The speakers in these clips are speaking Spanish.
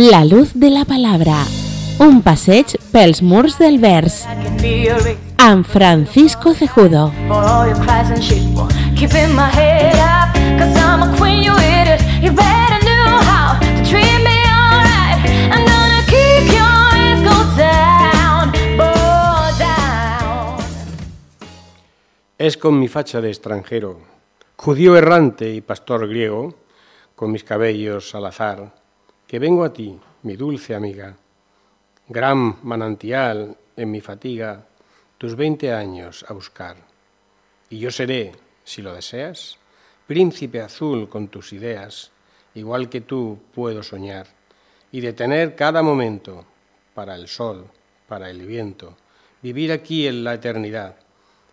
La luz de la palabra. Un passeig pels murs del vers. Amb Francisco Cejudo. Es con mi facha de extranjero, judío errante y pastor griego, con mis cabellos al azar, que vengo a ti, mi dulce amiga, gran manantial en mi fatiga, tus veinte años a buscar. Y yo seré, si lo deseas, príncipe azul con tus ideas, igual que tú puedo soñar, y detener cada momento para el sol, para el viento, vivir aquí en la eternidad.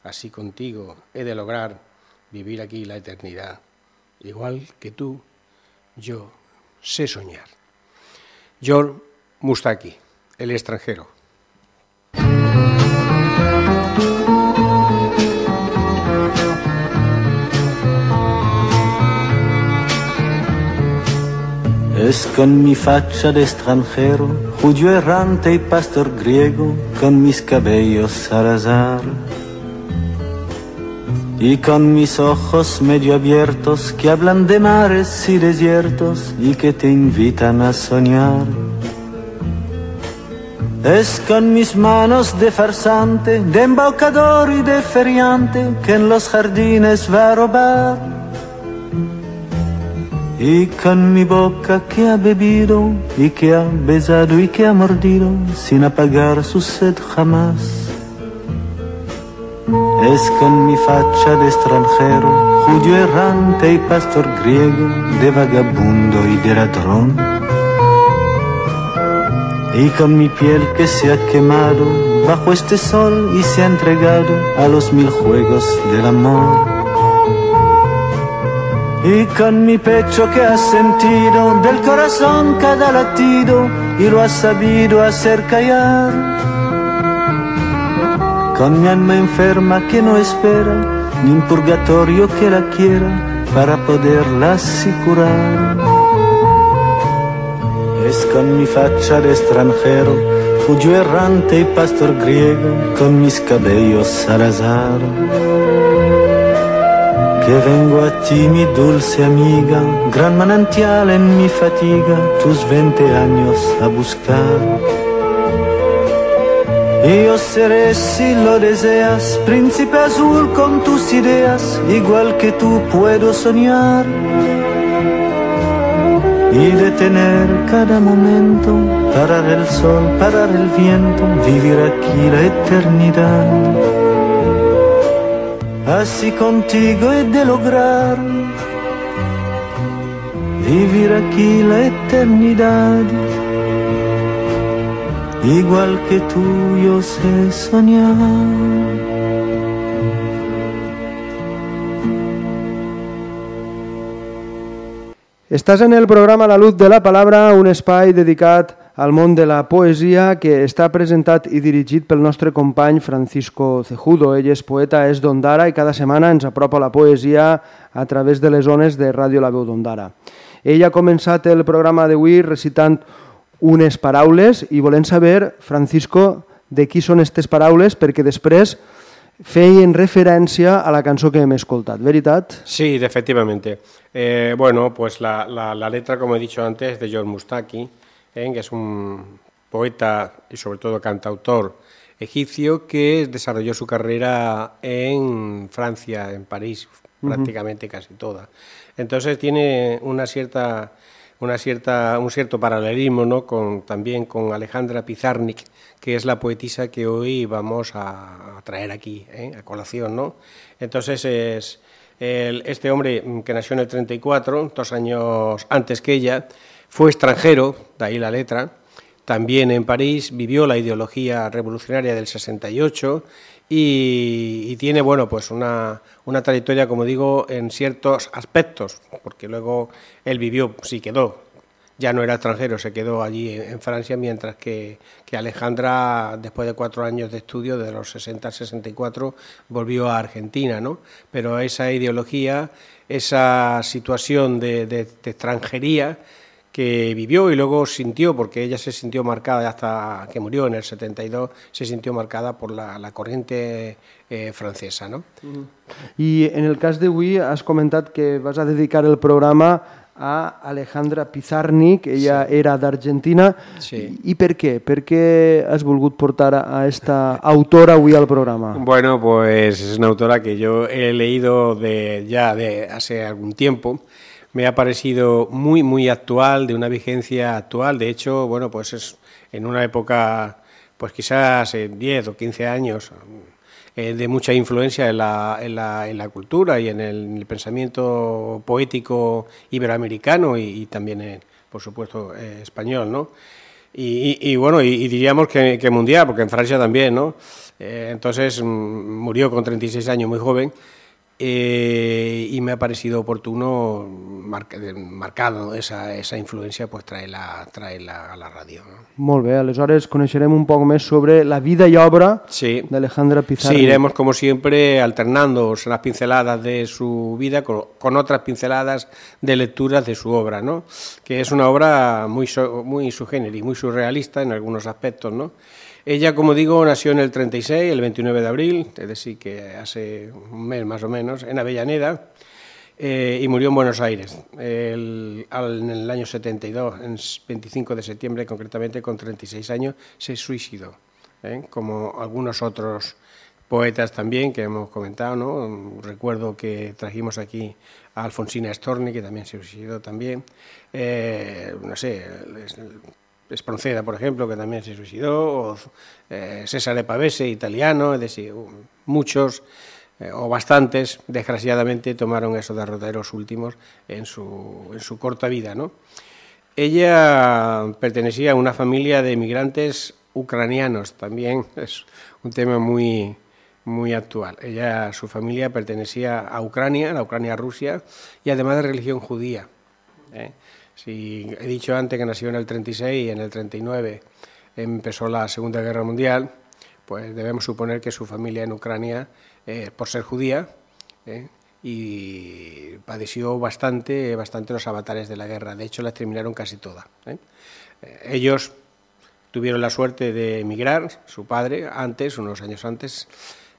Así contigo he de lograr vivir aquí la eternidad, igual que tú, yo sé soñar. John Mustaki, el extranjero. Es con mi facha de extranjero, judío errante y pastor griego, con mis cabellos al azar. Y con mis ojos medio abiertos que hablan de mares y desiertos y que te invitan a soñar. Es con mis manos de farsante, de embaucador y de feriante que en los jardines va a robar. Y con mi boca que ha bebido y que ha besado y que ha mordido sin apagar su sed jamás. Es con mi facha de extranjero, judío errante y pastor griego, de vagabundo y de ladrón. Y con mi piel que se ha quemado bajo este sol y se ha entregado a los mil juegos del amor. Y con mi pecho que ha sentido del corazón cada latido y lo ha sabido hacer callar. Con mi alma enferma que no espera ni un purgatorio que la quiera para poderla así curar. Es con mi facha de extranjero, judío errante y pastor griego, con mis cabellos al azar. Que vengo a ti, mi dulce amiga, gran manantial en mi fatiga, tus veinte años a buscar. Yo seré, si lo deseas, príncipe azul con tus ideas, igual que tú puedo soñar. Y detener cada momento, parar el sol, parar el viento, vivir aquí la eternidad. Así contigo he de lograr vivir aquí la eternidad. Igual que tú yo sé soñar. Estàs en el programa La Luz de la Palabra, un espai dedicat al món de la poesia que està presentat i dirigit pel nostre company Francisco Cejudo. Ell és poeta, és d'Ondara i cada setmana ens apropa la poesia a través de les zones de Ràdio La Veu d'Ondara. Ell ha començat el programa d'avui recitant unes paraules i volem saber, Francisco, de qui són aquestes paraules perquè després feien referència a la cançó que hem escoltat, veritat? Sí, efectivamente. Eh, bueno, pues la, la, la, letra, como he dicho antes, de John Mustaki, eh, que es un poeta y sobre todo cantautor egipcio que desarrolló su carrera en Francia, en París, prácticamente uh -huh. casi toda. Entonces tiene una cierta, una cierta, un cierto paralelismo ¿no? con, también con Alejandra Pizarnik, que es la poetisa que hoy vamos a, traer aquí, ¿eh? a colación. ¿no? Entonces es este hombre que nació en el 34, dos años antes que ella, fue extranjero, de ahí la letra, también en París, vivió la ideología revolucionaria del 68 y, y tiene, bueno, pues una, una, trayectoria, como digo, en ciertos aspectos, porque luego él vivió, sí quedó, ya no era extranjero, se quedó allí en, Francia, mientras que, que, Alejandra, después de cuatro años de estudio, de los 60 al 64, volvió a Argentina, ¿no? Pero esa ideología, esa situación de, de extranjería, que vivió y luego sintió, porque ella se sintió marcada hasta que murió en el 72, se sintió marcada por la, la corriente eh, francesa. No? I en el cas d'avui has comentat que vas a dedicar el programa a Alejandra Pizarnik, ella sí. era d'Argentina. Sí. I per què? Per què has volgut portar a esta autora avui al programa? Bueno, pues es una autora que yo he leído de, ya de hace algún tiempo. Me ha parecido muy, muy actual, de una vigencia actual. De hecho, bueno, pues es en una época, pues quizás en 10 o 15 años, eh, de mucha influencia en la, en, la, en la, cultura y en el, en el pensamiento poético iberoamericano y, también, por supuesto, eh, español, ¿no? Y, bueno, y, diríamos que, que, mundial, porque en Francia también, ¿no? Eh, entonces murió con 36 años, muy joven, eh, y me ha parecido oportuno marca, marcado esa, esa influència pues, traer-la traer -la a la ràdio. No? Molt bé, aleshores coneixerem un poc més sobre la vida y obra sí. de Alejandra Pizarro. Sí, iremos como siempre alternando las pinceladas de su vida con, con, otras pinceladas de lecturas de su obra, ¿no? que es una obra muy, muy y muy surrealista en algunos aspectos, ¿no? Ella, como digo, nació en el 36, el 29 de abril, es decir, que hace un mes más o menos, en Avellaneda, eh, y murió en Buenos Aires el, en el año 72, en 25 de septiembre, concretamente con 36 años, se suicidó, ¿eh? como algunos otros poetas también que hemos comentado, ¿no? Recuerdo que trajimos aquí a Alfonsina Storni, que también se suicidó también, eh, no sé, Espronceda, por ejemplo, que también se suicidó, o eh, César Pavese, italiano, es decir, muchos eh, o bastantes, desgraciadamente, tomaron esos derroteros últimos en su, en su corta vida. ¿no? Ella pertenecía a una familia de emigrantes ucranianos, también es un tema muy, muy actual. Ella, su familia pertenecía a Ucrania, la Ucrania-Rusia, y además de religión judía. ¿eh? Si he dicho antes que nació en el 36 y en el 39 empezó la Segunda Guerra Mundial, pues debemos suponer que su familia en Ucrania, eh, por ser judía, eh, y padeció bastante, bastante los avatares de la guerra. De hecho, la terminaron casi toda. ¿eh? Ellos tuvieron la suerte de emigrar, su padre, antes, unos años antes,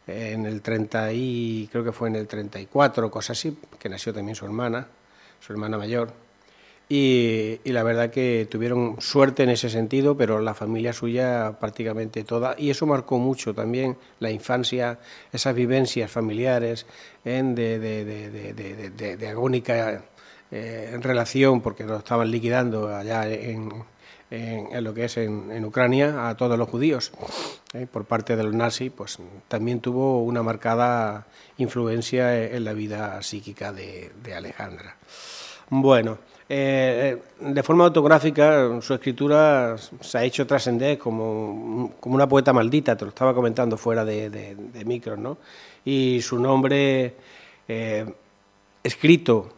en el 30 y creo que fue en el 34, cosa así, que nació también su hermana, su hermana mayor y, la verdad que tuvieron suerte en ese sentido, pero la familia suya prácticamente toda, y eso marcó mucho también la infancia, esas vivencias familiares en de, de, de, de, agónica eh, relación, porque lo estaban liquidando allá en, en, en lo que es en, en, Ucrania a todos los judíos eh, por parte de los nazis, pues también tuvo una marcada influencia en la vida psíquica de Alejandra. Bueno, eh, de forma autográfica, su escritura se ha hecho trascender como, como, una poeta maldita, te lo estaba comentando fuera de, de, micros, ¿no? Y su nombre eh, escrito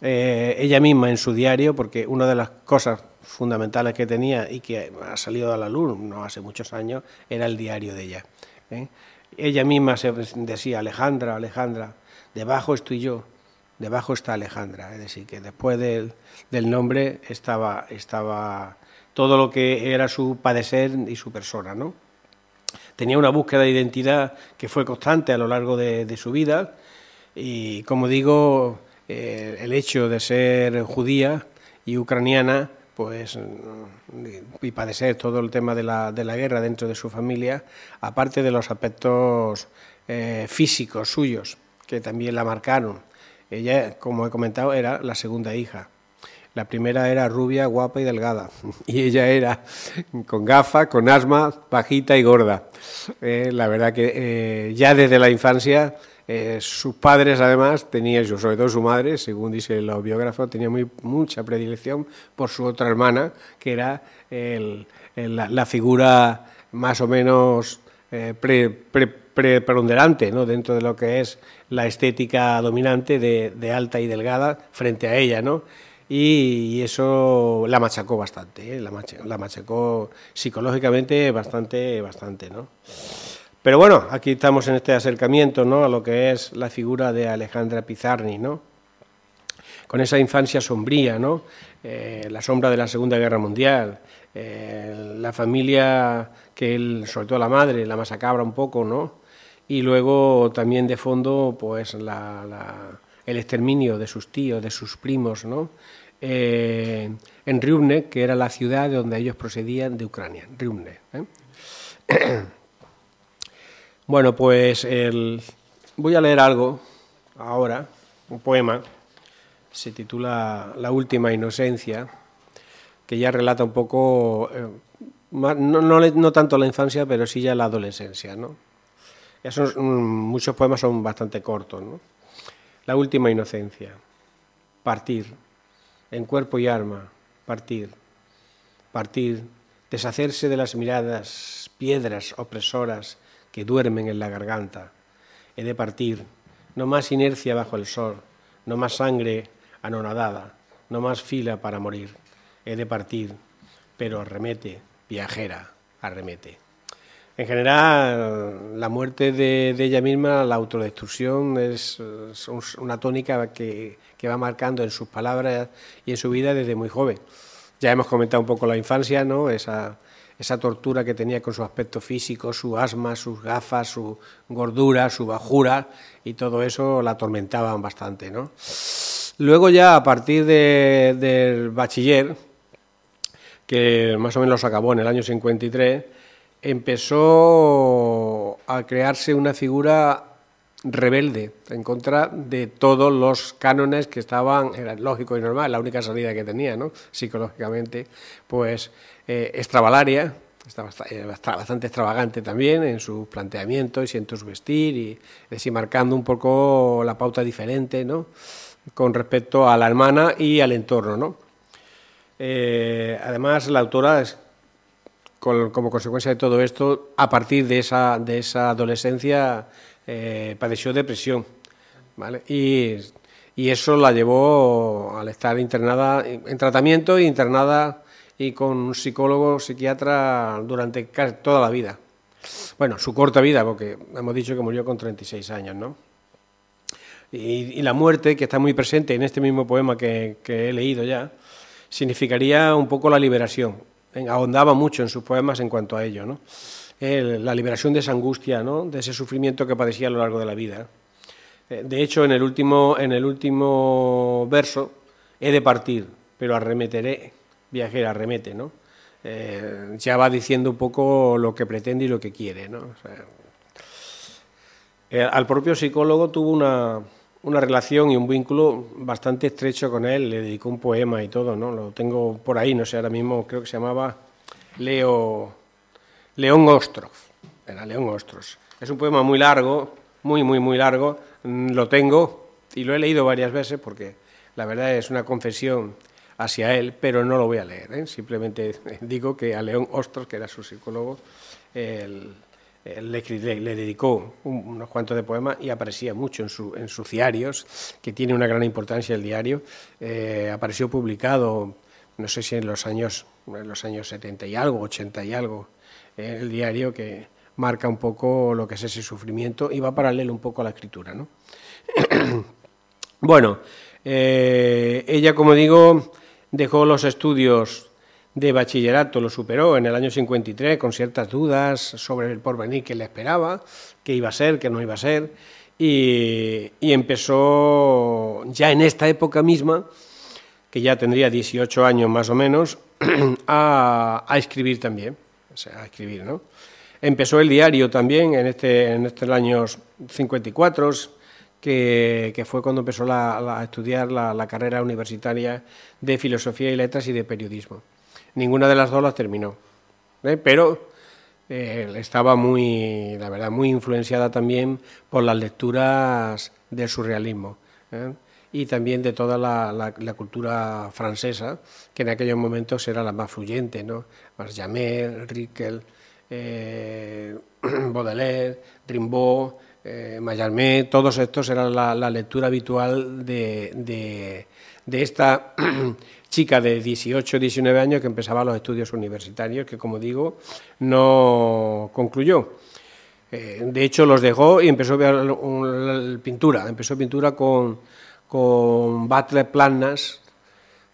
eh, ella misma en su diario, porque una de las cosas fundamentales que tenía y que ha salido a la luz no hace muchos años era el diario de ella. ¿eh? Ella misma se decía, Alejandra, Alejandra, debajo estoy yo, debajo está Alejandra, es decir, que después del, del nombre estaba, estaba todo lo que era su padecer y su persona, ¿no? Tenía una búsqueda de identidad que fue constante a lo largo de, su vida y, como digo, eh, el hecho de ser judía y ucraniana, pues, y padecer todo el tema de la, de la guerra dentro de su familia, aparte de los aspectos eh, físicos suyos, que también la marcaron. Ella, como he comentado, era la segunda hija. La primera era rubia, guapa y delgada. Y ella era con gafas, con asma, bajita y gorda. Eh, la verdad que eh, ya desde la infancia eh, sus padres además tenían, sobre todo su madre, según dice los biógrafos, tenía muy, mucha predilección por su otra hermana, que era la, figura más o menos pre, preponderante ¿no? dentro de lo que es la estética dominante de, alta y delgada frente a ella, ¿no? y eso la machacó bastante, ¿eh? la, machacó, la, machacó, psicológicamente bastante, bastante, ¿no? Pero bueno, aquí estamos en este acercamiento, ¿no? A lo que es la figura de Alejandra Pizarni, ¿no? con esa infancia sombría, ¿no? Eh, la sombra de la Segunda Guerra Mundial, eh, la familia que él, sobre todo la madre, la masacabra un poco, ¿no? Y luego también de fondo, pues el exterminio de sus tíos, de sus primos, ¿no? Eh, en Ryumne, que era la ciudad de donde ellos procedían de Ucrania, Ryumne. bueno, pues voy a leer algo ahora, un poema, se titula La última inocencia, que ya relata un poco, eh, no, no, tanto la infancia, pero sí ya la adolescencia. ¿no? Mm, muchos poemas son bastante cortos. ¿no? La última inocencia, partir, en cuerpo y alma, partir, partir, deshacerse de las miradas, piedras opresoras que duermen en la garganta. He de partir, no más inercia bajo el sol, no más sangre anonadada, no más fila para morir. He de partir, pero arremete, viajera, arremete. En general, la muerte de, ella misma, la autodestrucción, es, una tónica que, va marcando en sus palabras y en su vida desde muy joven. Ya hemos comentado un poco la infancia, ¿no? esa, tortura que tenía con su aspecto físico, su asma, sus gafas, su gordura, su bajura, y todo eso la atormentaban bastante. ¿no? Luego ya a partir del bachiller, que más o menos acabó en el año 53, empezó a crearse una figura rebelde en contra de todos los cánones que estaban, era lógico y normal, la única salida que tenía, ¿no? psicológicamente, pues eh, extravalaria, estaba bastante extravagante también en sus planteamientos y en su vestir, y así marcando un poco la pauta diferente, ¿no? con respecto a la hermana y al entorno. ¿no? Eh, además, la autora, como consecuencia de todo esto, a partir de esa, de esa adolescencia, eh, padeció depresión. ¿vale? Y, y, eso la llevó al estar internada en tratamiento internada y con un psicólogo psiquiatra durante casi toda la vida. Bueno, su corta vida, porque hemos dicho que murió con 36 años, ¿no? Y, la muerte, que está muy presente en este mismo poema que, he leído ya, significaría un poco la liberación. Ahondaba mucho en sus poemas en cuanto a ello, ¿no? la liberación de esa angustia, de ese sufrimiento que padecía a lo largo de la vida. Eh, de hecho, en el último, en el último verso, he de partir, pero arremeteré, viajera, arremete, ¿no? Eh, ya va diciendo un poco lo que pretende y lo que quiere, ¿no? Eh, al propio psicólogo tuvo una, una relación y un vínculo bastante estrecho con él, le dedicó un poema y todo, ¿no? Lo tengo por ahí, no sé, ahora mismo creo que se llamaba Leo León Ostros, era León Ostros. Es un poema muy largo, muy, muy, muy largo, mm, lo tengo y lo he leído varias veces porque la verdad es una confesión hacia él, pero no lo voy a leer, ¿eh? simplemente digo que a León Ostros, que era su psicólogo, el eh, le, dedicó unos cuantos de poemas y aparecía mucho en, su, en sus diarios, que tiene una gran importancia el diario. Eh, apareció publicado, no sé si en los años, en los años 70 y algo, 80 y algo, eh, el diario que marca un poco lo que es ese sufrimiento y va paralelo un poco a la escritura. ¿no? bueno, ella, como digo, dejó los estudios de bachillerato lo superó en el año 53 con ciertas dudas sobre el porvenir que le esperaba, qué iba a ser, qué no iba a ser, y, empezó ya en esta época misma, que ya tendría 18 años más o menos, a, escribir también, o sea, a escribir, ¿no? Empezó el diario también en este, en estos años 54, que, que, fue cuando empezó a estudiar la carrera universitaria de Filosofía y Letras y de Periodismo. Ninguna de las dos las terminó, ¿eh? pero eh, estaba muy, la verdad, muy influenciada también por las lecturas del surrealismo ¿eh? y también de toda la, cultura francesa, que en aquellos momentos era la más fluyente, ¿no? Jamel, Rickel, Baudelaire, Rimbaud, Mallarmé, todos estos eran la, lectura habitual de, de esta chica de 18 19 años que empezaba los estudios universitarios, que como digo, no concluyó. Eh, de hecho, los dejó y empezó a ver pintura. Empezó pintura con, con Butler Planas,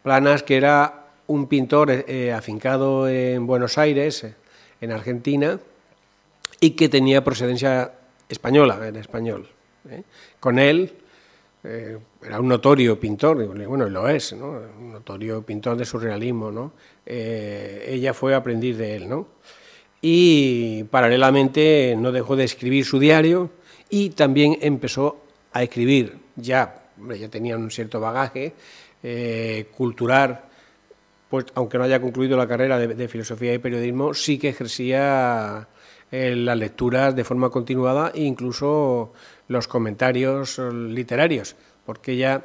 Planas que era un pintor eh, afincado en Buenos Aires, eh, en Argentina, y que tenía procedencia española, en español. ¿eh? Con él era un notorio pintor, bueno, lo es, ¿no? un notorio pintor de surrealismo. ¿no? ella fue aprendiz de él. ¿no? Y paralelamente no dejó de escribir su diario y también empezó a escribir, ya, ya tenía un cierto bagaje cultural pues aunque no haya concluido la carrera de, filosofía y periodismo, sí que ejercía eh, las lecturas de forma continuada e incluso los comentarios literarios, porque ella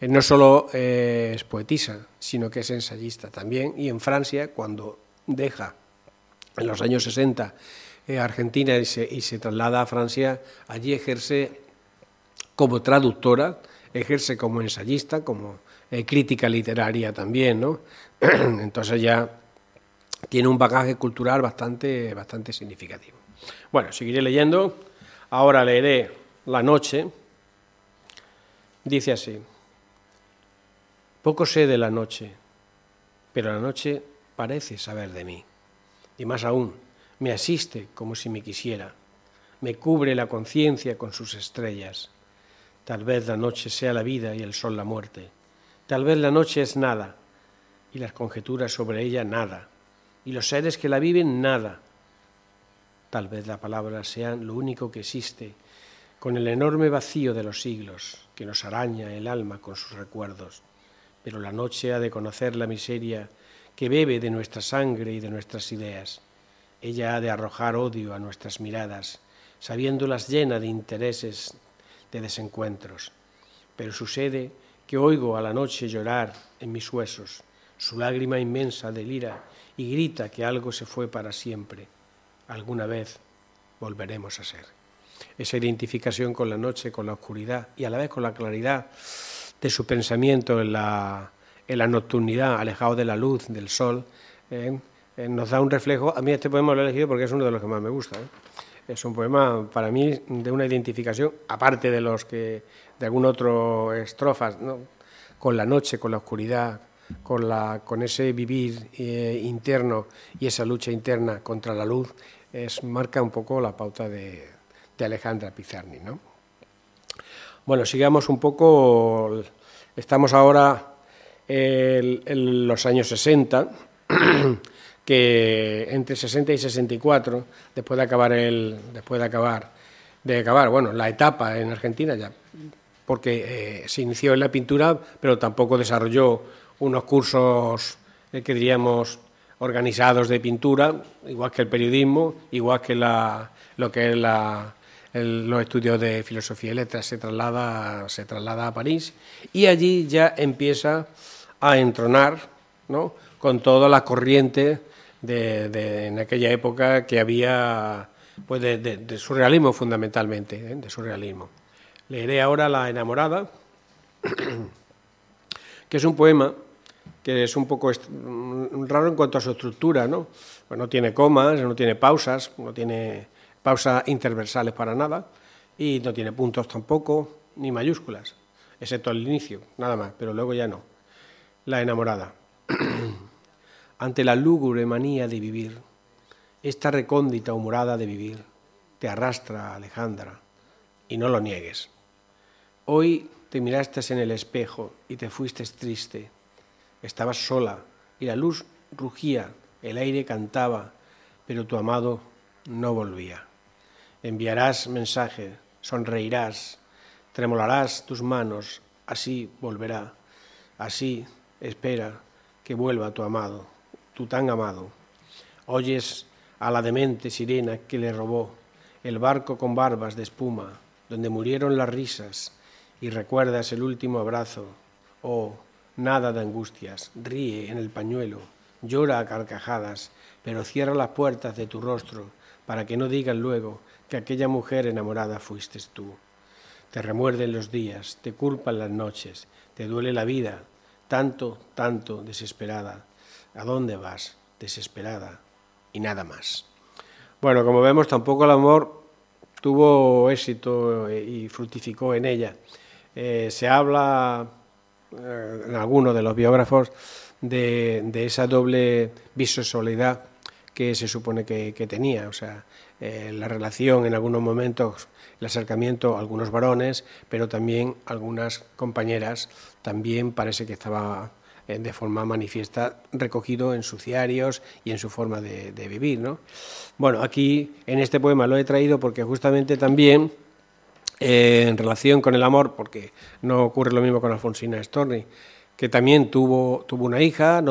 eh, no solo eh, es poetisa, sino que es ensayista también. Y en Francia, cuando deja en los años 60 Argentina y se, y se traslada a Francia, allí ejerce como traductora, ejerce como ensayista, como crítica literaria también, ¿no? Entonces ya tiene un bagaje cultural bastante, bastante significativo. Bueno, seguiré leyendo. Ahora leeré La noche. Dice así. Poco sé de la noche, pero la noche parece saber de mí. Y más aún, me asiste como si me quisiera. Me cubre la conciencia con sus estrellas. Tal vez la noche sea la vida y el sol la muerte. Tal vez la noche es nada y las conjeturas sobre ella nada, y los seres que la viven nada. Tal vez la palabra sea lo único que existe, con el enorme vacío de los siglos que nos araña el alma con sus recuerdos, pero la noche ha de conocer la miseria que bebe de nuestra sangre y de nuestras ideas. Ella ha de arrojar odio a nuestras miradas, sabiéndolas llena de intereses, de desencuentros. Pero sucede que oigo a la noche llorar en mis huesos, su lágrima inmensa delira y grita que algo se fue para siempre. Alguna vez volveremos a ser. Esa identificación con la noche, con la oscuridad y a la vez con la claridad de su pensamiento en la, en la nocturnidad, alejado de la luz, del sol, eh, eh, nos da un reflejo. A mí este poema lo he elegido porque es uno de los que más me gusta. ¿eh? Es un poema para mí de una identificación, aparte de los que de algún otro estrofas, con la noche, con la oscuridad, con, la, con ese vivir eh, interno y esa lucha interna contra la luz, es, marca un poco la pauta de, Alejandra Pizarni. ¿no? Bueno, sigamos un poco, estamos ahora en, los años 60, que entre 60 y 64, después de acabar el, después de acabar, de acabar, bueno, la etapa en Argentina ya, porque eh, se inició en la pintura, pero tampoco desarrolló unos cursos eh, que diríamos organizados de pintura, igual que el periodismo, igual que lo que es la, los estudios de filosofía y letras, se traslada, se traslada a París y allí ya empieza a entronar ¿no? con toda la corriente de, en aquella época que había pues de, surrealismo fundamentalmente, ¿eh? de surrealismo. Leeré ahora La enamorada, que es un poema que es un poco mm, raro en cuanto a su estructura, ¿no? Pues no tiene comas, no tiene pausas, no tiene pausas interversales para nada y no tiene puntos tampoco, ni mayúsculas, excepto al inicio, nada más, pero luego ya no. La enamorada. Ante la lúgubre manía de vivir, esta recóndita humorada de vivir te arrastra, Alejandra, y no lo niegues. Hoy te miraste en el espejo y te fuiste triste Estabas sola y la luz rugía, el aire cantaba, pero tu amado no volvía. Enviarás mensaje, sonreirás, tremolarás tus manos, así volverá, así espera que vuelva tu amado, tu tan amado. Oyes a la demente sirena que le robó el barco con barbas de espuma, donde murieron las risas, y recuerdas el último abrazo, oh, nada de angustias, ríe en el pañuelo, llora a carcajadas, pero cierra las puertas de tu rostro para que no digan luego que aquella mujer enamorada fuiste tú. Te remuerden los días, te culpan las noches, te duele la vida, tanto, tanto desesperada. ¿A dónde vas? Desesperada y nada más. Bueno, como vemos, tampoco el amor tuvo éxito y fructificó en ella. Eh, se habla eh, en algunos de los biógrafos de, esa doble bisexualidad que se supone que, tenía, o sea, eh, la relación en algunos momentos, el acercamiento a algunos varones, pero también algunas compañeras, también parece que estaba eh, de forma manifiesta recogido en sus diarios y en su forma de, vivir. ¿no? Bueno, aquí en este poema lo he traído porque justamente también eh, en relación con el amor, porque no ocurre lo mismo con Alfonsina Storni, que también tuvo, tuvo una hija,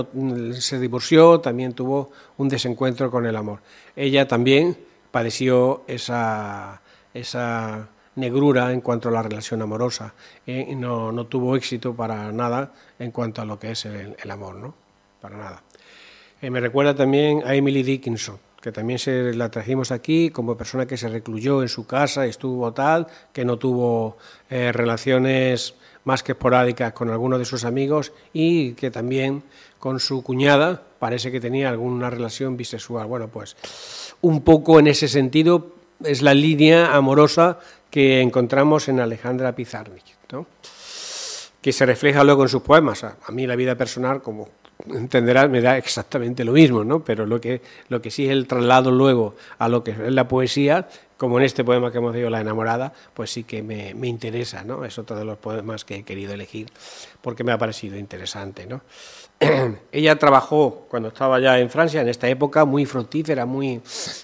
se divorció, también tuvo un desencuentro con el amor. Ella también padeció esa, esa negrura en cuanto a la relación amorosa eh, y no, no, tuvo éxito para nada en cuanto a lo que es el, amor, ¿no? Para nada. Eh, me recuerda también a Emily Dickinson, que también se la trajimos aquí como persona que se recluyó en su casa, estuvo tal, que no tuvo eh, relaciones más que esporádicas con algunos de sus amigos y que también con su cuñada parece que tenía alguna relación bisexual. Bueno, pues un poco en ese sentido es la línea amorosa que encontramos en Alejandra Pizarnik, que se refleja luego en sus poemas. A, mí la vida personal, como entenderás, me da exactamente lo mismo, ¿no? pero lo que, lo que sí es el traslado luego a lo que es la poesía, como en este poema que hemos leído, La enamorada, pues sí que me, me, interesa, ¿no? Es otro de los poemas que he querido elegir porque me ha parecido interesante, ¿no? ella trabajó cuando estaba ya en Francia, en esta época muy fructífera, muy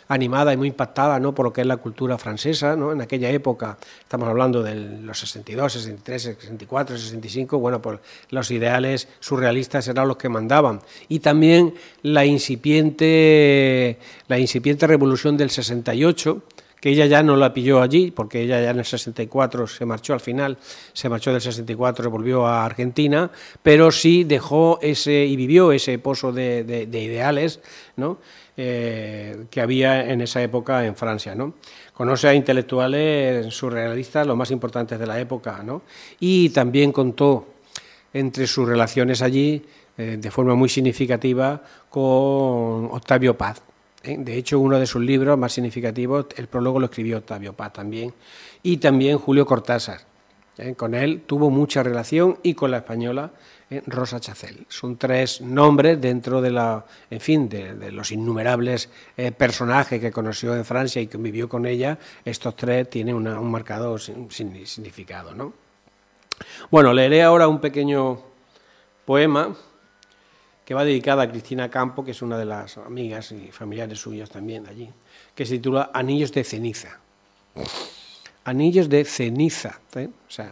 animada y muy impactada ¿no? por lo que es la cultura francesa. ¿no? En aquella época, estamos hablando de los 62, 63, 64, 65, bueno, pues los ideales surrealistas eran los que mandaban. Y también la incipiente, la incipiente revolución del 68 que ella ya no la pilló allí, porque ella ya en el 64 se marchó al final, se marchó del 64 y volvió a Argentina, pero sí dejó ese y vivió ese pozo de, ideales ¿no? Eh, que había en esa época en Francia. ¿no? Conoce a intelectuales surrealistas, los más importantes de la época, ¿no? y también contó entre sus relaciones allí, eh, de forma muy significativa, con Octavio Paz. ¿Eh? De hecho, uno de sus libros más significativos, el prólogo lo escribió Octavio Paz también, y también Julio Cortázar. ¿eh? Con él tuvo mucha relación y con la española ¿eh? Rosa Chacel. Son tres nombres dentro de la, en fin, de, los innumerables personajes que conoció en Francia y que vivió con ella. Estos tres tienen un marcado significado, ¿no? Bueno, leeré ahora un pequeño poema que va dedicada a Cristina Campo, que es una de las amigas y familiares suyas también allí, que se titula Anillos de ceniza. Anillos de ceniza, ¿eh? o sea,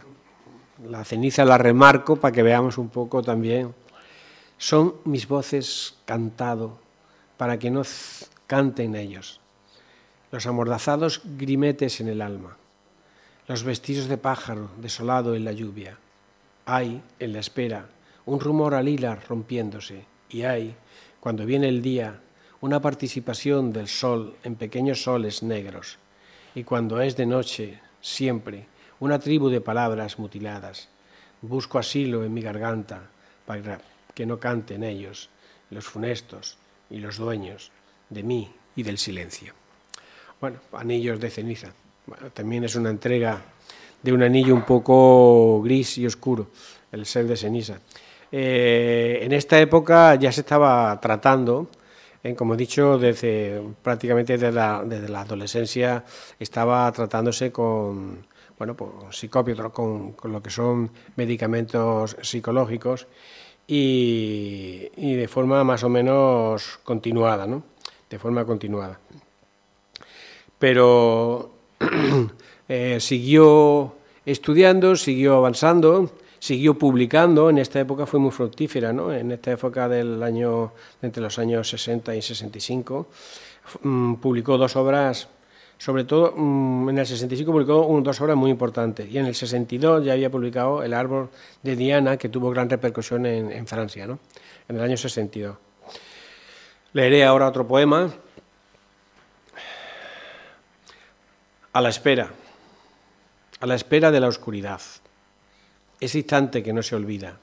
la ceniza la remarco para que veamos un poco también. Son mis voces cantado para que no canten ellos. Los amordazados grimetes en el alma. Los vestidos de pájaro desolado en la lluvia. Hay, en la espera, un rumor al hilar rompiéndose, y hay, cuando viene el día, una participación del sol en pequeños soles negros, y cuando es de noche, siempre, una tribu de palabras mutiladas. Busco asilo en mi garganta para que no canten ellos, los funestos y los dueños de mí y del silencio. Bueno, anillos de ceniza. también es una entrega de un anillo un poco gris y oscuro, el ser de ceniza. Eh, en esta época ya se estaba tratando, eh, como he dicho, desde prácticamente desde la, adolescencia estaba tratándose con bueno, pues, con, con, lo que son medicamentos psicológicos y, de forma más o menos continuada, ¿no? De forma continuada. Pero eh, siguió estudiando, siguió avanzando siguió publicando, en esta época fue muy fructífera, ¿no? en esta época del año, entre los años 60 y 65, mm, publicó dos obras, sobre todo mm, en el 65 publicó dos obras muy importantes, y en el 62 ya había publicado El árbol de Diana, que tuvo gran repercusión en, en Francia, ¿no? en el año 62. Leeré ahora otro poema, A la espera, a la espera de la oscuridad. Ese instante que no se olvida,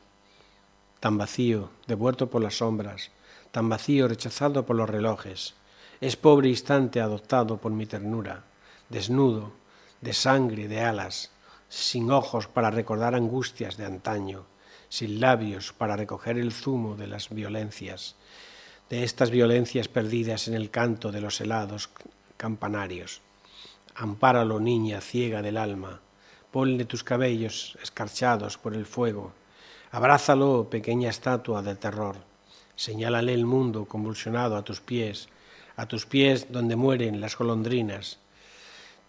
tan vacío, devuelto por las sombras, tan vacío, rechazado por los relojes, es pobre instante adoptado por mi ternura, desnudo, de sangre, de alas, sin ojos para recordar angustias de antaño, sin labios para recoger el zumo de las violencias, de estas violencias perdidas en el canto de los helados campanarios. Ampáralo, niña ciega del alma, ponle tus cabellos escarchados por el fuego, abrázalo, pequeña estatua del terror, señálale el mundo convulsionado a tus pies, a tus pies donde mueren las golondrinas.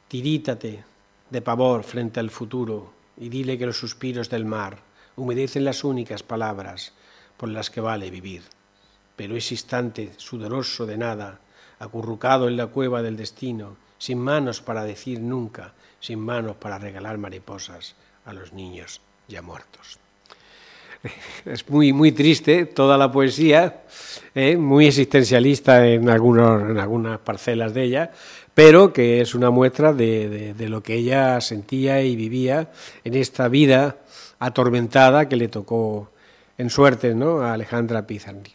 Tirítate de pavor frente al futuro y dile que los suspiros del mar humedecen las únicas palabras por las que vale vivir. Pero ese instante sudoroso de nada, acurrucado en la cueva del destino, sin manos para decir nunca, sin manos para regalar mariposas a los niños ya muertos. Es muy, muy triste toda la poesía, ¿eh? muy existencialista en, algunos, en algunas parcelas de ella, pero que es una muestra de, lo que ella sentía y vivía en esta vida atormentada que le tocó en suerte ¿no? a Alejandra Pizarnik.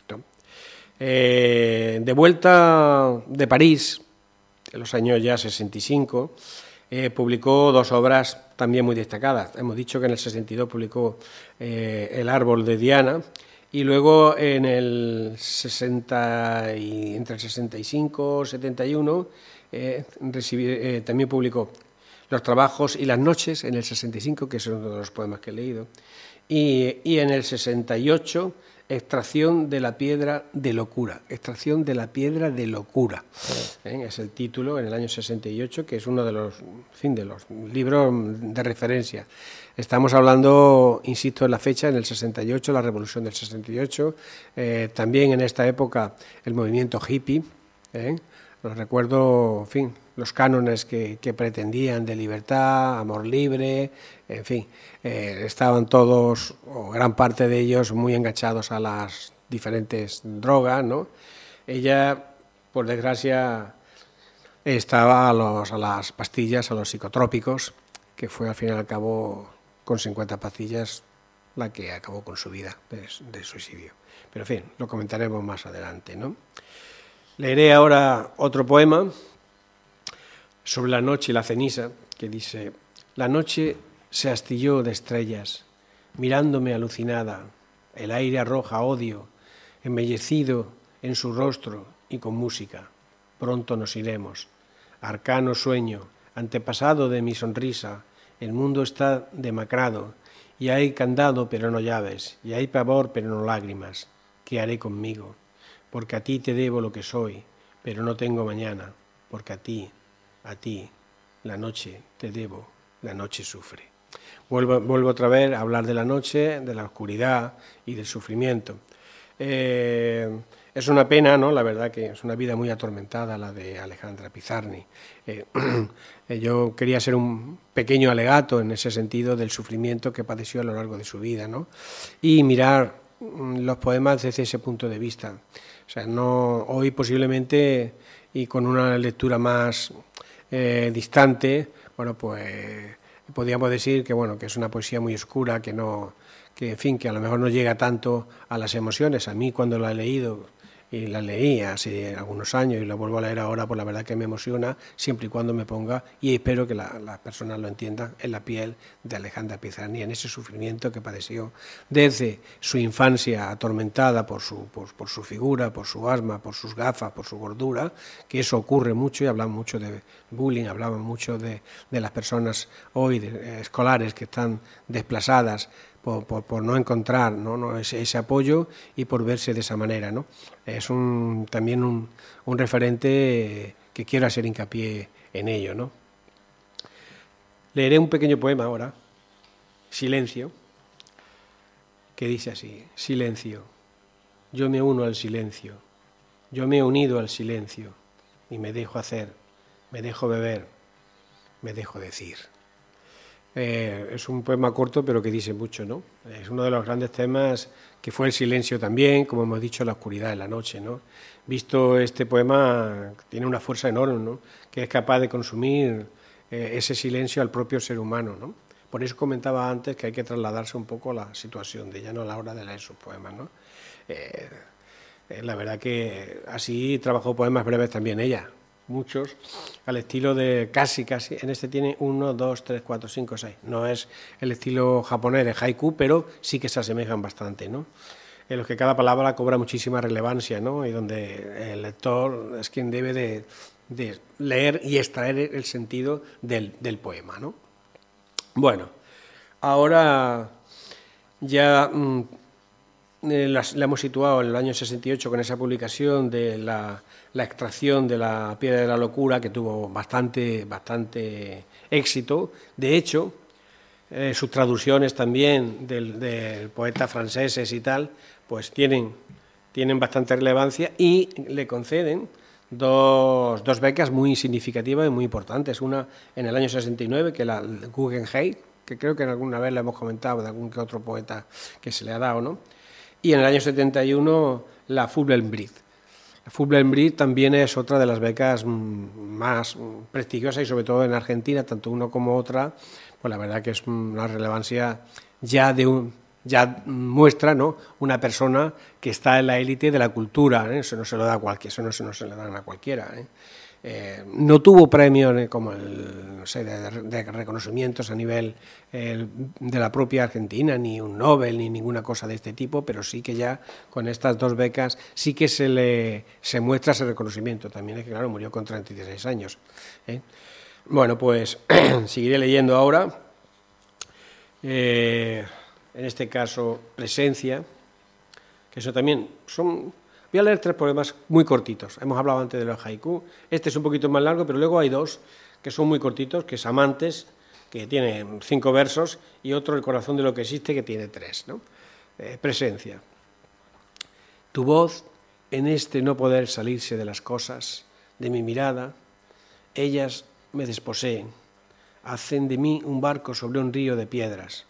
Eh, de vuelta de París, en los años ya 65, eh, publicó dos obras también muy destacadas. Hemos dicho que en el 62 publicó eh, El árbol de Diana y luego en el 60 y, entre el 65 y 71 eh, también publicó Los trabajos y las noches en el 65, que es uno de los poemas que he leído, y en el 68 Extracción de la piedra de locura. Extracción de la piedra de locura. ¿Eh? Es el título en el año 68, que es uno de los, fin, de los libros de referencia. Estamos hablando, insisto, en la fecha, en el 68, la revolución del 68, eh, también en esta época el movimiento hippie. ¿eh? Los recuerdo, en fin, los cánones que, pretendían de libertad, amor libre, en fin, eh, estaban todos, o gran parte de ellos, muy enganchados a las diferentes drogas, ¿no? Ella, por desgracia, estaba a, los, a las pastillas, a los psicotrópicos, que fue al fin y al cabo, con 50 pastillas, la que acabó con su vida de, de suicidio. Pero en fin, lo comentaremos más adelante, ¿no? Leeré ahora otro poema sobre la noche la ceniza, que dice, la noche se astilló de estrellas, mirándome alucinada, el aire arroja odio, embellecido en su rostro y con música. Pronto nos iremos. Arcano sueño, antepasado de mi sonrisa, el mundo está demacrado, y hay candado pero no llaves, y hay pavor pero no lágrimas. ¿Qué haré conmigo? porque a ti te debo lo que soy, pero no tengo mañana, porque a ti, a ti, la noche te debo, la noche sufre. Vuelvo, vuelvo otra vez a hablar de la noche, de la oscuridad y del sufrimiento. Eh, es una pena, ¿no? La verdad que es una vida muy atormentada la de Alejandra Pizarni. Eh, yo quería ser un pequeño alegato en ese sentido del sufrimiento que padeció a lo largo de su vida, ¿no? Y mirar los poemas desde ese punto de vista. O sea, no, hoy posiblemente y con una lectura más eh, distante, bueno, pues podríamos decir que bueno, que es una poesía muy oscura, que no, que en fin, que a lo mejor no llega tanto a las emociones. A mí cuando la he leído y la leí hace algunos años y la vuelvo a leer ahora, pues la verdad que me emociona siempre y cuando me ponga, y espero que las la personas lo entiendan, en la piel de Alejandra Pizarni, en ese sufrimiento que padeció desde su infancia atormentada por su, por, por, su figura, por su asma, por sus gafas, por su gordura, que eso ocurre mucho y hablamos mucho de bullying, hablamos mucho de, de las personas hoy, de, eh, escolares que están desplazadas por, no encontrar ese, apoyo y por verse de esa manera. Es también un, referente que quiero hacer hincapié en ello. Leeré un pequeño poema ahora, Silencio, que dice así, Silencio, yo me uno al silencio, yo me he unido al silencio y me dejo hacer, me dejo beber, me dejo decir. Eh, es un poema corto, pero que dice mucho, ¿no? Es uno de los grandes temas que fue el silencio también, como hemos dicho, la oscuridad de la noche, ¿no? Visto este poema, tiene una fuerza enorme, ¿no? Que es capaz de consumir eh, ese silencio al propio ser humano, ¿no? Por eso comentaba antes que hay que trasladarse un poco a la situación de ella, no a la hora de leer sus poemas, ¿no? Eh, la verdad que así trabajó poemas breves también ella, muchos, al estilo de casi, casi, en este tiene uno, dos, tres, cuatro, cinco, seis. No es el estilo japonés de haiku, pero sí que se asemejan bastante, ¿no? En los que cada palabra cobra muchísima relevancia, ¿no? Y donde el lector es quien debe de, de leer y extraer el sentido del, del poema, ¿no? Bueno, ahora ya mm, la, la, hemos situado en el año 68 con esa publicación de la, la, extracción de la piedra de la locura que tuvo bastante, bastante éxito. De hecho, eh, sus traducciones también del, del, poeta franceses y tal, pues tienen, tienen bastante relevancia y le conceden dos, dos becas muy significativas y muy importantes. Una en el año 69, que la Guggenheim, que creo que alguna vez le hemos comentado de algún que otro poeta que se le ha dado, ¿no? Y en el año 71 la Fulbright. La Fulbright también es otra de las becas más prestigiosas y sobre todo en Argentina, tanto una como otra, pues la verdad que es una relevancia ya de un, ya muestra ¿no? una persona que está en la élite de la cultura, ¿eh? eso no se lo da a cualquiera, eso no, eso no se le dan a cualquiera. ¿eh? Eh, no tuvo premios como el, no sé, de, reconocimientos a nivel de la propia Argentina, ni un Nobel, ni ninguna cosa de este tipo, pero sí que ya con estas dos becas sí que se le se muestra ese reconocimiento. También es que, claro, murió con 36 años. ¿eh? Bueno, pues seguiré leyendo ahora. Eh, en este caso, Presencia, que eso también son Voy a leer tres poemas muy cortitos. Hemos hablado antes de los haiku. Este es un poquito más largo, pero luego hay dos que son muy cortitos, que es Amantes, que tiene cinco versos, y otro, El corazón de lo que existe, que tiene tres. Eh, presencia. Tu voz en este no poder salirse de las cosas, de mi mirada, ellas me desposeen, hacen de mí un barco sobre un río de piedras.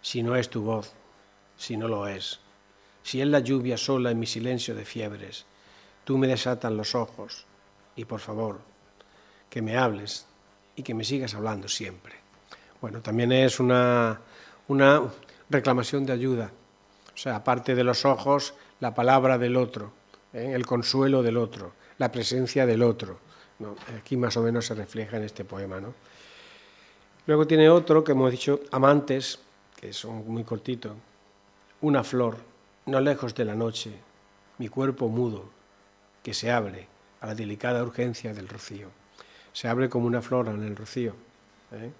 Si no es tu voz, si no lo es, si es la lluvia sola en mi silencio de fiebres, tú me desatan los ojos y por favor, que me hables y que me sigas hablando siempre. Bueno, también es una, una reclamación de ayuda. O sea, aparte de los ojos, la palabra del otro, ¿eh? el consuelo del otro, la presencia del otro. Aquí más o menos se refleja en este poema. ¿no? Luego tiene otro que hemos dicho, amantes, que son muy cortitos, una flor no lejos de la noche, mi cuerpo mudo, que se abre a la delicada urgencia del rocío. Se abre como una flor en el rocío. ¿eh?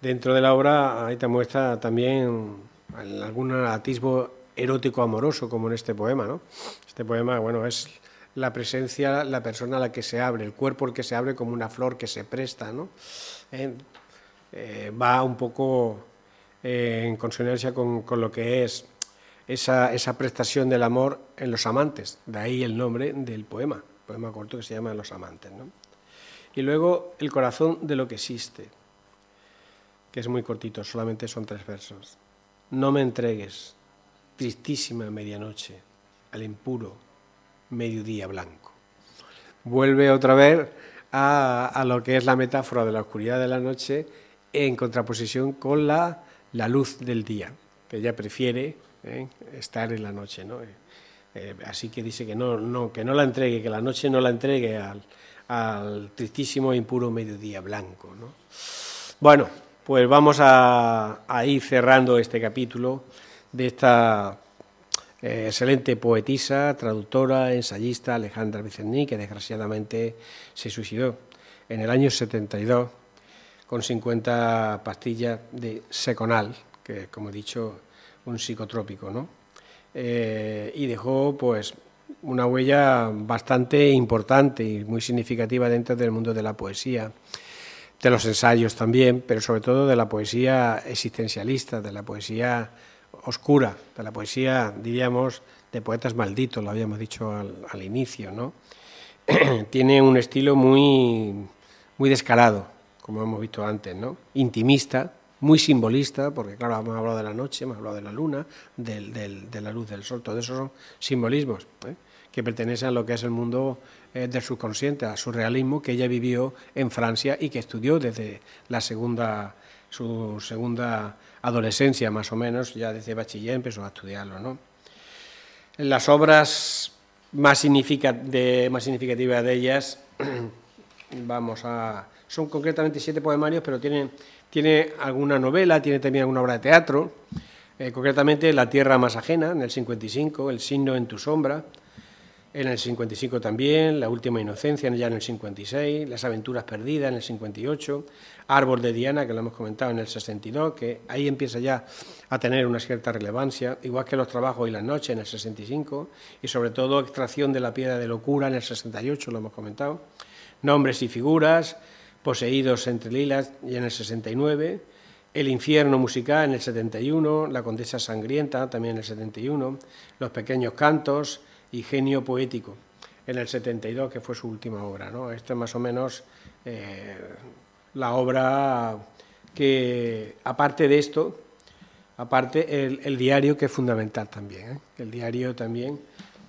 Dentro de la obra ahí te muestra también algún atisbo erótico amoroso, como en este poema. ¿no? Este poema, bueno, es la presencia, la persona a la que se abre, el cuerpo el que se abre como una flor que se presta. ¿no? Eh, eh, va un poco en consonancia con, con lo que es esa, esa, prestación del amor en los amantes, de ahí el nombre del poema, poema corto que se llama Los amantes. ¿no? Y luego el corazón de lo que existe, que es muy cortito, solamente son tres versos. No me entregues, tristísima medianoche, al impuro mediodía blanco. Vuelve otra vez a, a lo que es la metáfora de la oscuridad de la noche en contraposición con la, la luz del día, que ella prefiere ¿eh? estar en la noche. ¿no? Eh, así que dice que no, no, que no la entregue, que la noche no la entregue al, al tristísimo e impuro mediodía blanco. ¿no? Bueno, pues vamos a, a, ir cerrando este capítulo de esta eh, excelente poetisa, traductora, ensayista Alejandra Vicení, que desgraciadamente se suicidó en el año 72 con 50 pastillas de seconal, que como he dicho un psicotrópico, ¿no? Eh, y dejó, pues, una huella bastante importante y muy significativa dentro del mundo de la poesía, de los ensayos también, pero sobre todo de la poesía existencialista, de la poesía oscura, de la poesía, diríamos, de poetas malditos, lo habíamos dicho al, al inicio, ¿no? Tiene un estilo muy, muy descarado, como hemos visto antes, ¿no? Intimista, muy simbolista, porque claro, hemos hablado de la noche, hemos hablado de la luna, del, del, de la luz del sol, todo eso son simbolismos ¿eh? que pertenecen a lo que es el mundo eh, del subconsciente, al surrealismo que ella vivió en Francia y que estudió desde la segunda, su segunda adolescencia más o menos, ya desde bachiller empezó a estudiarlo. ¿no? Las obras más, significa, de, más significativas de ellas vamos a... Son concretamente siete poemarios, pero tiene, tiene alguna novela, tiene también alguna obra de teatro, eh, concretamente La tierra más ajena, en el 55, El signo en tu sombra, en el 55 también, La última inocencia, ya en el 56, Las aventuras perdidas en el 58, Árbol de Diana, que lo hemos comentado en el 62, que ahí empieza ya a tener una cierta relevancia, igual que Los trabajos y las noches en el 65, y sobre todo Extracción de la piedra de locura en el 68, lo hemos comentado, Nombres y figuras, Poseídos entre lilas y en el 69, El infierno musical en el 71, La condesa sangrienta también en el 71, Los pequeños cantos, y Genio Poético, en el 72, que fue su última obra. ¿no? Esta es más o menos eh, la obra que, aparte de esto, aparte el, el diario que es fundamental también, ¿eh? el diario también,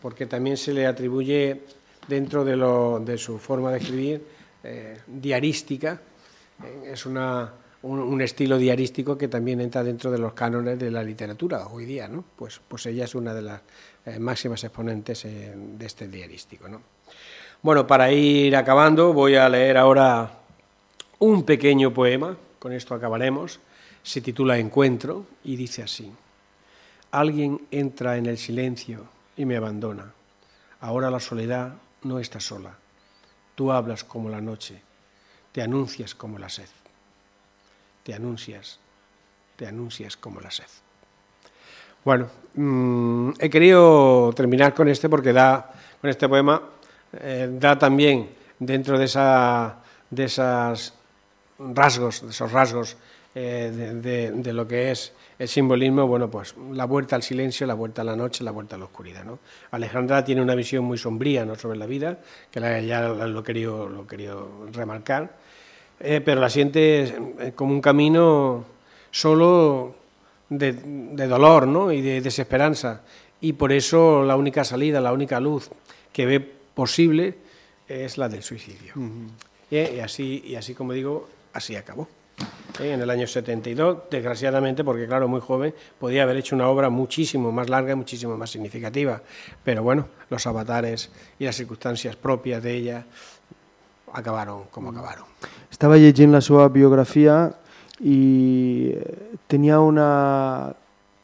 porque también se le atribuye dentro de, lo, de su forma de escribir eh, diarística, eh, es una, un, estilo diarístico que también entra dentro de los cánones de la literatura hoy día, ¿no? Pues, pues ella es una de las eh, máximas exponentes de este diarístico. ¿no? Bueno, para ir acabando, voy a leer ahora un pequeño poema, con esto acabaremos, se titula Encuentro y dice así, alguien entra en el silencio y me abandona, ahora la soledad no está sola, tú hablas como la noche, te anuncias como la sed, te anuncias, te anuncias como la sed. Bueno, mmm, he querido terminar con este porque da, con este poema, eh, da también dentro de, esa, de esos rasgos, de esos rasgos eh, de, lo que es el simbolismo, bueno, pues la vuelta al silencio, la vuelta a la noche, la vuelta a la oscuridad, ¿no? Alejandra tiene una visión muy sombría, ¿no?, sobre la vida, que ya lo he querido, lo he querido remarcar, eh, pero la siente como un camino solo de, de dolor ¿no? y de desesperanza. Y por eso la única salida, la única luz que ve posible es la del suicidio. Uh -huh. y, y, así, y así, como digo, así acabó. ¿Eh? En el año 72, desgraciadamente, porque claro, muy joven, podía haber hecho una obra muchísimo más larga y muchísimo más significativa. Pero bueno, los avatares y las circunstancias propias de ella acabaron como acabaron. Estava llegint la seva biografia i tenia una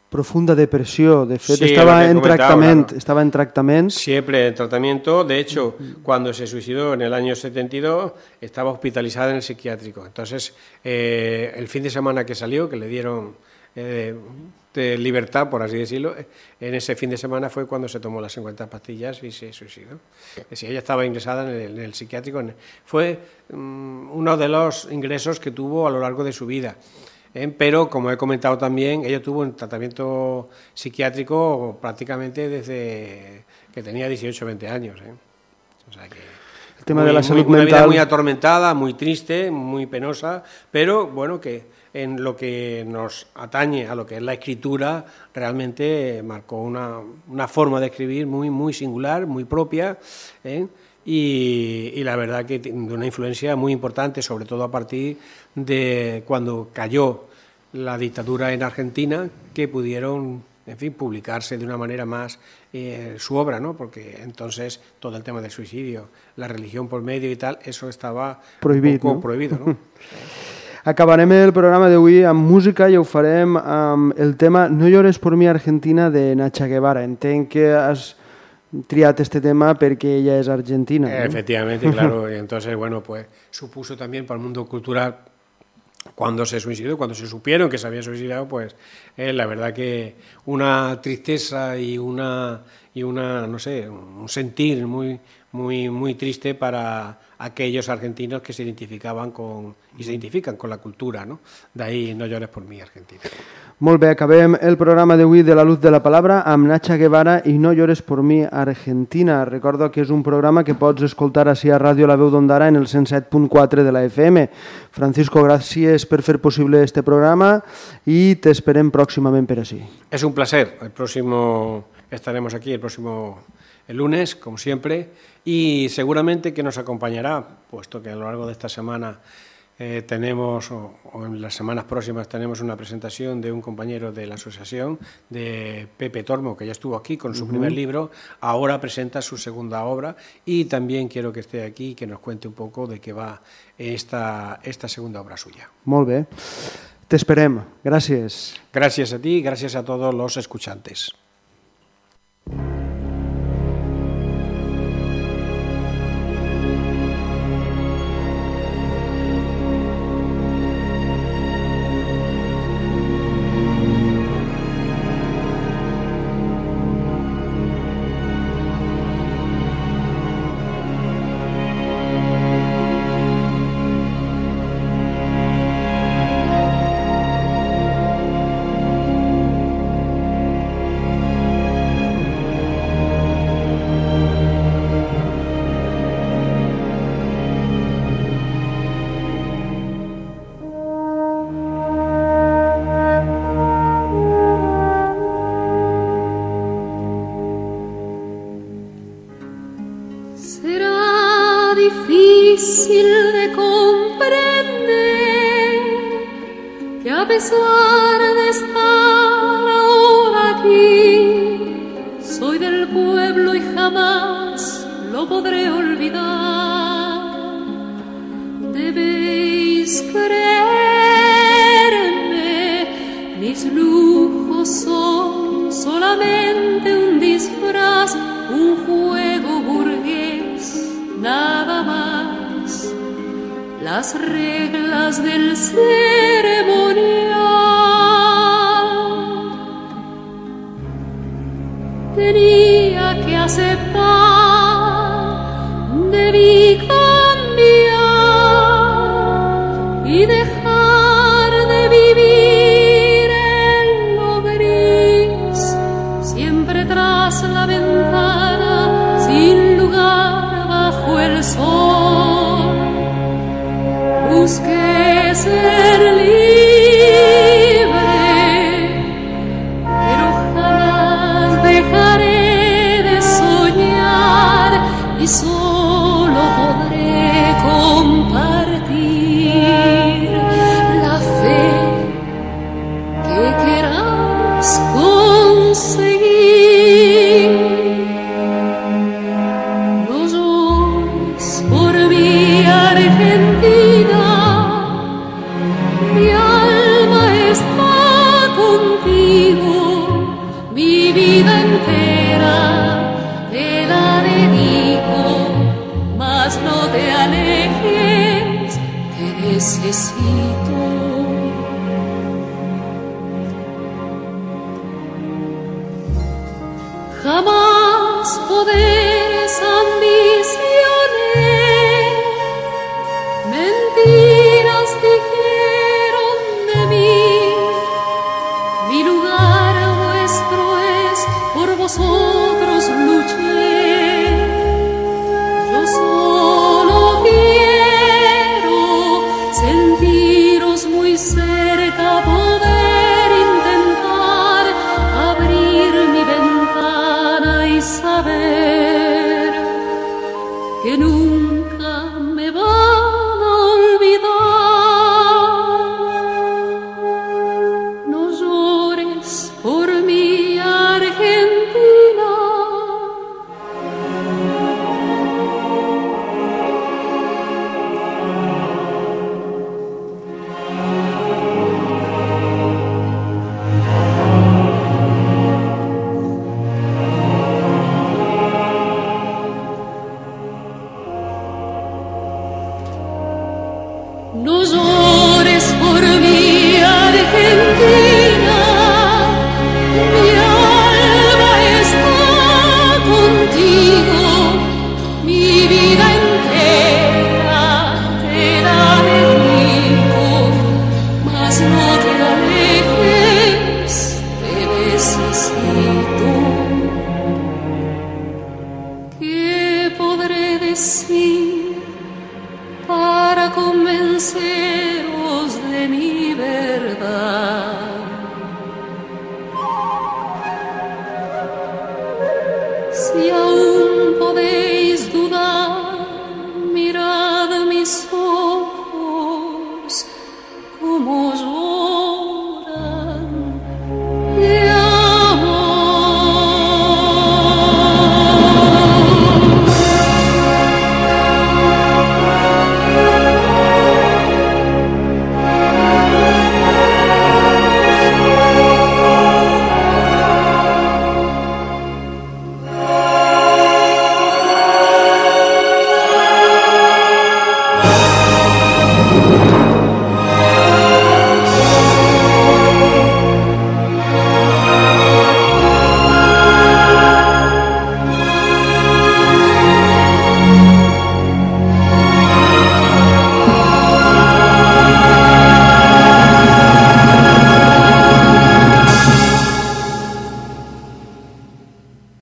profunda depresión. De fet, sí, estaba en tratamiento. Claro. Estaba en tratamiento. Siempre en tratamiento. De hecho, cuando se suicidó en el año 72, estaba hospitalizada en el psiquiátrico. Entonces, eh, el fin de semana que salió, que le dieron eh, de libertad, por así decirlo, en ese fin de semana fue cuando se tomó las 50 pastillas y se suicidó. Si ella estaba ingresada en el, en el psiquiátrico, fue um, uno de los ingresos que tuvo a lo largo de su vida. ¿Eh? Pero, como he comentado también, ella tuvo un tratamiento psiquiátrico prácticamente desde que tenía 18 o 20 años. ¿eh? O sea que el tema muy, de la salud muy, mental. Una vida muy atormentada, muy triste, muy penosa, pero bueno, que en lo que nos atañe a lo que es la escritura, realmente marcó una, una forma de escribir muy, muy singular, muy propia. ¿eh? Y, y, la verdad que de una influencia muy importante, sobre todo a partir de cuando cayó la dictadura en Argentina, que pudieron, en fin, publicarse de una manera más eh, su obra, ¿no? Porque entonces todo el tema del suicidio, la religión por medio y tal, eso estaba prohibido, un poco ¿no? prohibido, ¿no? Acabarem el programa d'avui amb música i ho farem amb el tema No llores por mi Argentina de Nacha Guevara. Entenc que has triat este tema perquè ella és argentina. ¿no? Efectivamente, claro. Y entonces, bueno, pues supuso también para el mundo cultural cuando se suicidó, cuando se supieron que se había suicidado, pues eh, la verdad que una tristeza y una, y una, no sé, un sentir muy, muy, muy triste para aquellos argentinos que se identificaban con, y se identifican con la cultura, ¿no? De ahí No llores por mí, Argentina. Molt bé, acabem el programa d'avui de la Luz de la Palabra amb Nacha Guevara i No llores por mi, Argentina. Recordo que és un programa que pots escoltar així a Ràdio La Veu d'Ondara en el 107.4 de la FM. Francisco, gràcies per fer possible este programa i t'esperem pròximament per així. Es un placer. El próximo estaremos aquí el próximo el lunes, como siempre, y seguramente que nos acompañará, puesto que a lo largo de esta semana eh, tenemos, o, o en las semanas próximas, tenemos una presentación de un compañero de la asociación, de Pepe Tormo, que ya estuvo aquí con su primer libro, ahora presenta su segunda obra y también quiero que esté aquí y que nos cuente un poco de qué va esta, esta segunda obra suya. Molt bé. T'esperem. Gràcies. Gracias a ti gracias a todos los escuchantes. Un juego burgués, nada más. Las reglas del ceremonial tenía que aceptar, Jamás poderes